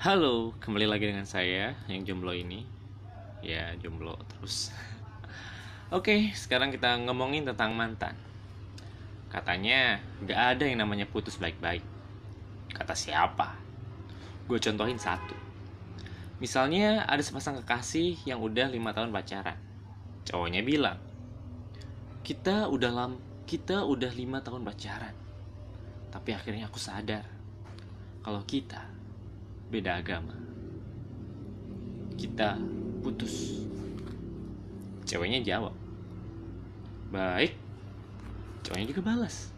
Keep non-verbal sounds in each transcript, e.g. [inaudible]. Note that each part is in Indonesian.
Halo, kembali lagi dengan saya yang jomblo ini. Ya, jomblo terus. [laughs] Oke, sekarang kita ngomongin tentang mantan. Katanya gak ada yang namanya putus baik-baik. Kata siapa? Gue contohin satu. Misalnya ada sepasang kekasih yang udah lima tahun pacaran. Cowoknya bilang, kita udah lam, kita udah lima tahun pacaran. Tapi akhirnya aku sadar kalau kita beda agama. Kita putus. Ceweknya jawab, baik. Cowoknya juga balas,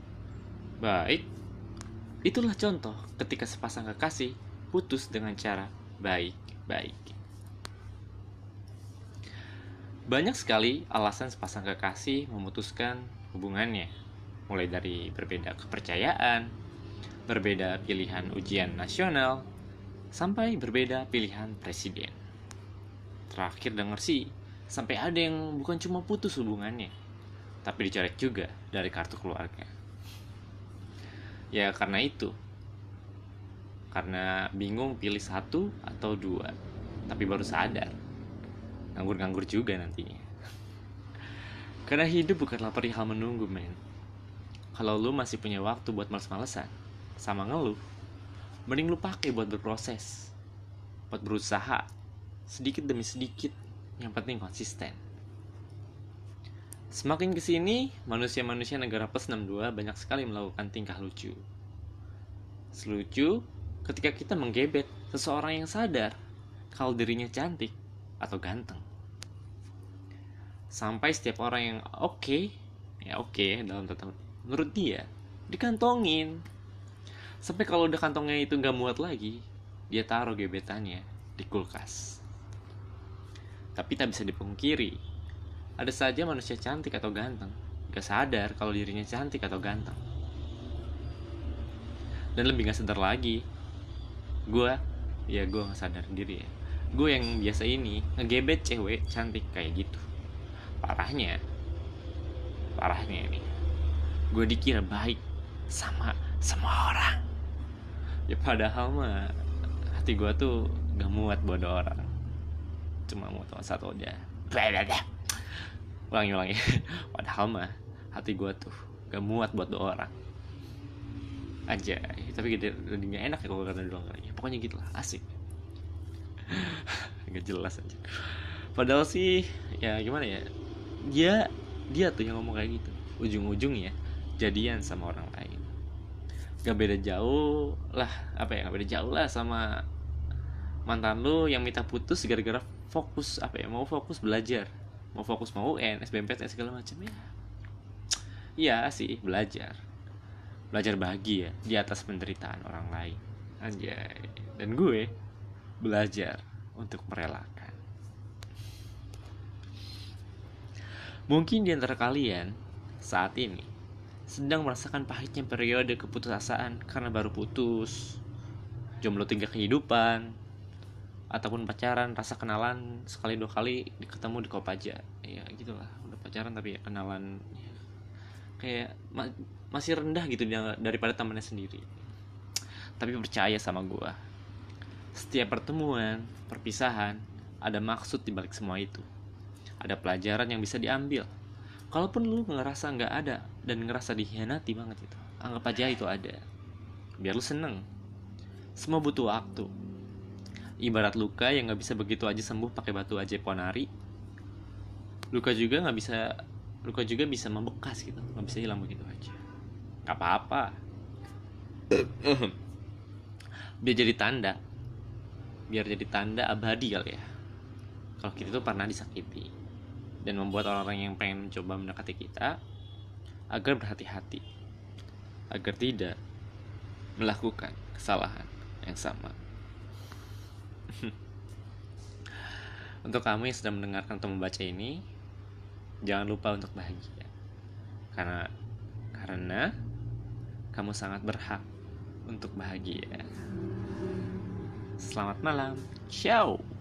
baik. Itulah contoh ketika sepasang kekasih putus dengan cara baik-baik. Banyak sekali alasan sepasang kekasih memutuskan hubungannya, mulai dari berbeda kepercayaan, berbeda pilihan ujian nasional, sampai berbeda pilihan presiden. Terakhir denger sih, sampai ada yang bukan cuma putus hubungannya, tapi dicoret juga dari kartu keluarga. Ya karena itu, karena bingung pilih satu atau dua, tapi baru sadar, nganggur-nganggur juga nantinya. [laughs] Karena hidup bukanlah perihal menunggu, men. Kalau lu masih punya waktu buat males-malesan, sama ngeluh, mending lu pakai buat berproses, buat berusaha, sedikit demi sedikit, yang penting konsisten. Semakin ke sini, manusia-manusia negara plus 62 banyak sekali melakukan tingkah lucu. Selucu ketika kita menggebet seseorang yang sadar kalau dirinya cantik atau ganteng. Sampai setiap orang yang oke, okay, ya oke okay, dalam tata menurut dia dikantongin sampai kalau udah kantongnya itu nggak muat lagi dia taruh gebetannya di kulkas. Tapi tak bisa dipungkiri ada saja manusia cantik atau ganteng. Gak sadar kalau dirinya cantik atau ganteng. Dan lebih gak sadar lagi gue ya gue gak sadar diri ya. Gue yang biasa ini ngegebet cewek cantik kayak gitu. Parahnya parahnya ini. Gue dikira baik sama semua orang ya padahal mah hati gue tuh gak muat bodo orang. Cuma mau tahu satu aja. Ulangi ulangi. [laughs] Padahal mah hati gue tuh gak muat buat dua orang. Aja tapi gede lebih enak ya kalau kata doang ya, pokoknya gitu lah asik. [laughs] Gak jelas aja padahal sih ya gimana ya? Dia dia tuh yang ngomong kayak gitu. Ujung-ujungnya jadian sama orang lain gak beda jauh lah apa ya gak beda jauh lah sama mantan lu yang minta putus gara-gara fokus apa ya mau fokus belajar. Mau fokus mau UN SBMPTN segala macam ya. Iya sih belajar. Belajar bahagia di atas penderitaan orang lain. Anjay. Dan gue belajar untuk merelakan. Mungkin di antara kalian saat ini sedang merasakan pahitnya periode keputusasaan karena baru putus, jomblo tinggal kehidupan, ataupun pacaran, rasa kenalan sekali dua kali ketemu di Kopaja, ya gitulah, udah pacaran tapi ya kenalan. Ya, kayak ma masih rendah gitu daripada temannya sendiri. Tapi percaya sama gue, setiap pertemuan, perpisahan, ada maksud di balik semua itu. Ada pelajaran yang bisa diambil kalaupun lu ngerasa nggak ada dan ngerasa dikhianati banget itu anggap aja itu ada. Biar lu seneng. Semua butuh waktu. Ibarat luka yang nggak bisa begitu aja sembuh pakai batu aja ponari luka juga nggak bisa luka juga bisa membekas gitu. Nggak bisa hilang begitu aja. Nggak apa-apa. Biar jadi tanda. Biar jadi tanda abadi kali ya. Kalau kita tuh pernah disakiti dan membuat orang-orang yang pengen mencoba mendekati kita agar berhati-hati agar tidak melakukan kesalahan yang sama. [laughs] untuk kamu yang sedang mendengarkan atau membaca ini, jangan lupa untuk bahagia. Karena karena kamu sangat berhak untuk bahagia. Selamat malam. Ciao.